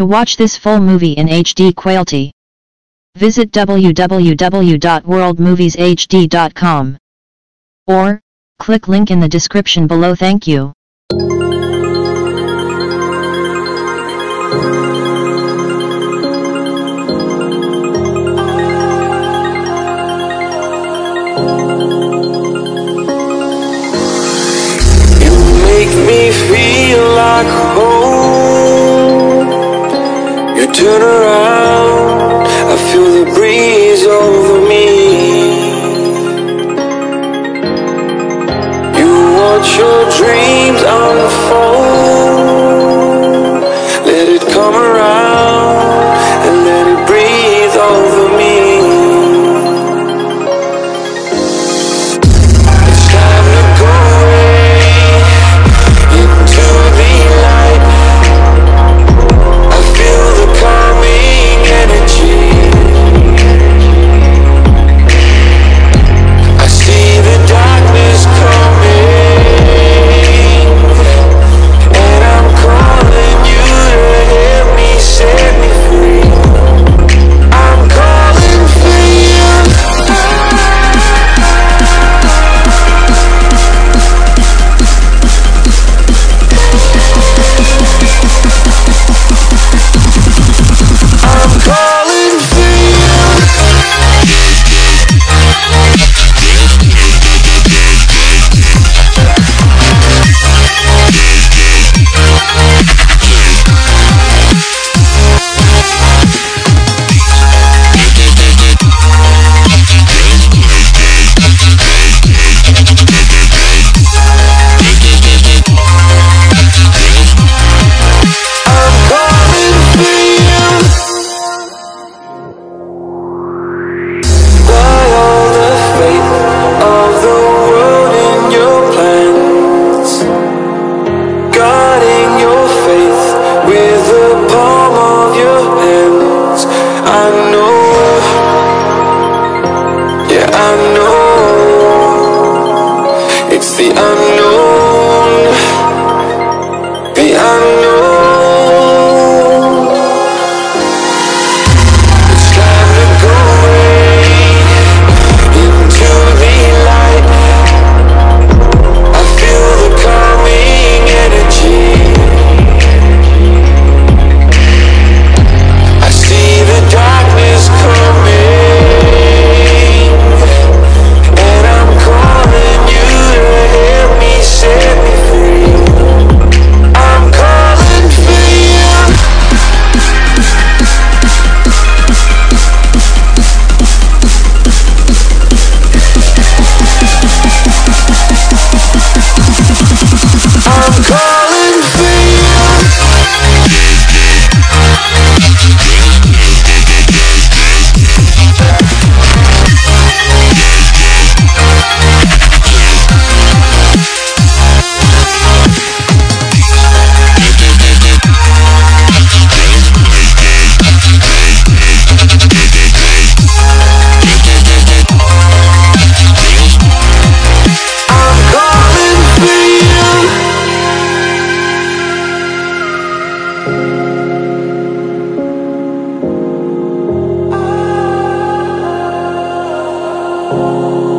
To watch this full movie in HD quality, visit www.worldmovieshd.com or click link in the description below. Thank you. You make me feel like home turn around, I feel the breeze over me. You want your dream. the Oh.